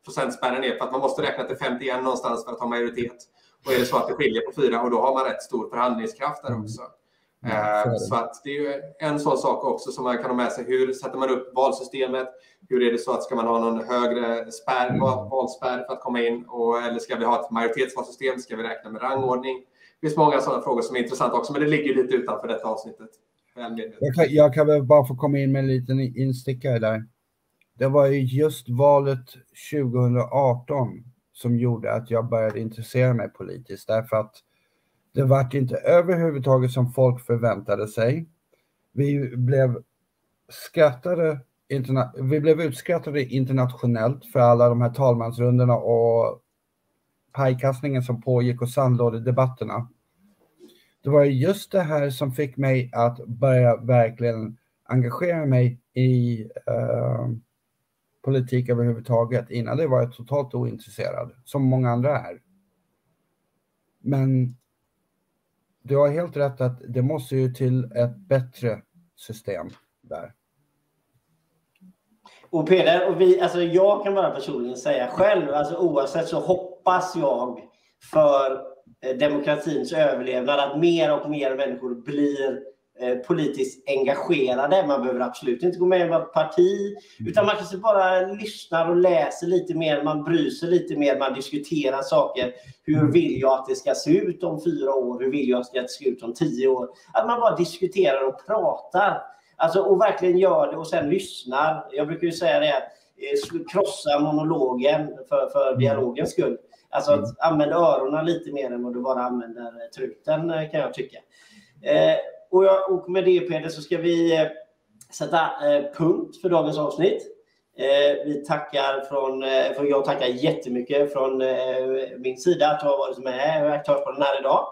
procentspärren är. För att man måste räkna till 51 någonstans för att ha majoritet. Och är det så att det skiljer på fyra och då har man rätt stor förhandlingskraft där Mm. också. Ja, så Eh, det. Så att det är en sån sak också som man kan ha med sig. Hur sätter man upp valsystemet? Hur är det så att ska man ha någon högre spärr, Mm. val- valspärr för att komma in? Och, eller ska vi ha ett majoritetsvalsystem? Ska vi räkna med rangordning? Det finns många sådana frågor som är intressanta också, men det ligger lite utanför detta avsnittet. Jag kan, jag kan väl bara få komma in med en liten instickare där. Det var ju just valet 2018 som gjorde att jag började intressera mig politiskt därför att det vart inte överhuvudtaget som folk förväntade sig. Vi blev skrattade, interna- vi blev utskrattade internationellt för alla de här talmansrundorna och pajkastningen som pågick och sandlådedebatterna. Det var just det här som fick mig att börja verkligen engagera mig i, eh, politik överhuvudtaget. Innan det var jag totalt ointresserad, som många andra är. Men du har helt rätt att det måste ju till ett bättre system där. Och Peder, och vi, alltså jag kan bara personligen säga själv, alltså oavsett så hoppas jag för eh, demokratins överlevnad att mer och mer människor blir politiskt engagerade. Man behöver absolut inte gå med i ett parti, utan man kanske bara lyssnar och läser lite mer, man bryr sig lite mer, man diskuterar saker. Hur vill jag att det ska se ut om fyra år? Hur vill jag att det ska se ut om tio år? Att man bara diskuterar och pratar. Alltså, och verkligen gör det och sen lyssnar. Jag brukar ju säga det, eh, krossa monologen för, för dialogens skull. Alltså att använda öronen lite mer än vad du bara använder truten eh, kan jag tycka. Eh, och, jag, och med det Peder så ska vi eh, sätta eh, punkt för dagens avsnitt. Eh, vi tackar från, eh, för jag tackar jättemycket från eh, min sida att ha varit med och Aktörspodden här idag.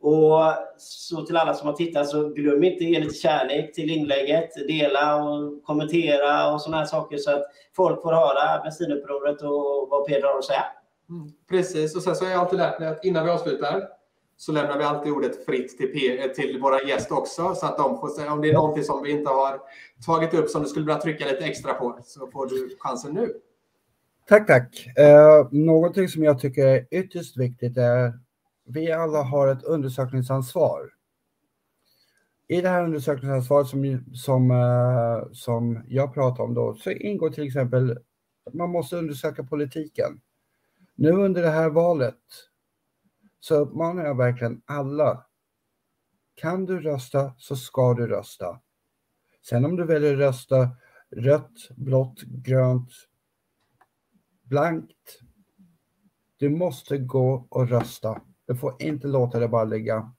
Och så till alla som har tittat så glöm inte ge lite kärlek till inlägget, dela och kommentera och sådana här saker så att folk får höra bensinupproret och vad Peder har att säga. Mm, precis, och sen så har jag alltid lärt mig att innan vi avslutar så lämnar vi alltid ordet fritt till, P eh, till våra gäst också så att de får säga om det är någonting som vi inte har tagit upp som du skulle vilja trycka lite extra på så får du chansen nu. Tack, tack. Eh, någonting som jag tycker är ytterst viktigt är vi alla har ett undersökningsansvar. I det här undersökningsansvaret som, som, eh, som jag pratar om då, så ingår till exempel att man måste undersöka politiken. Nu under det här valet så uppmanar jag verkligen alla. Kan du rösta så ska du rösta. Sen om du väljer att rösta rött, blått, grönt, blankt. Du måste gå och rösta. Du får inte låta det bara ligga.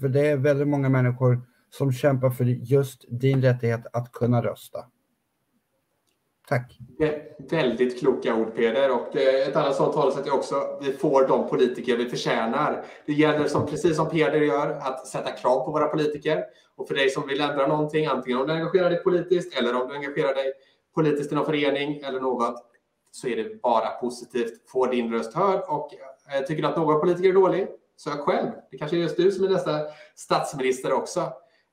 För det är väldigt många människor som kämpar för just din rättighet att kunna rösta. Tack. Väldigt kloka ord Peder. Och det, ett annat sånt talesätt är också vi får de politiker vi förtjänar. Det gäller som, precis som Peder gör att sätta krav på våra politiker. Och för dig som vill ändra någonting, antingen om du engagerar dig politiskt eller om du engagerar dig politiskt i någon förening eller något, så är det bara positivt. Få din röst hörd och eh, tycker du att någon politiker är dålig, sök själv. Det kanske är just du som är nästa statsminister också.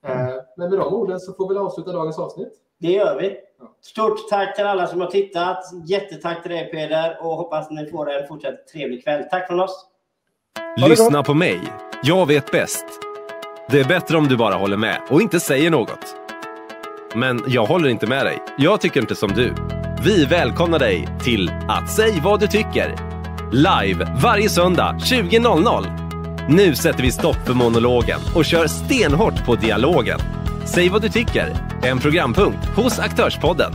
Eh, mm. Men med de orden så får vi avsluta dagens avsnitt. Det gör vi. Stort tack till alla som har tittat. Jättetack till dig Peder och hoppas ni får en fortsatt trevlig kväll. Tack från oss. Lyssna på mig. Jag vet bäst. Det är bättre om du bara håller med och inte säger något. Men jag håller inte med dig. Jag tycker inte som du. Vi välkomnar dig till att säg vad du tycker. Live varje söndag 20.00. Nu sätter vi stopp för monologen och kör stenhårt på dialogen. Säg vad du tycker, en programpunkt hos Aktörspodden.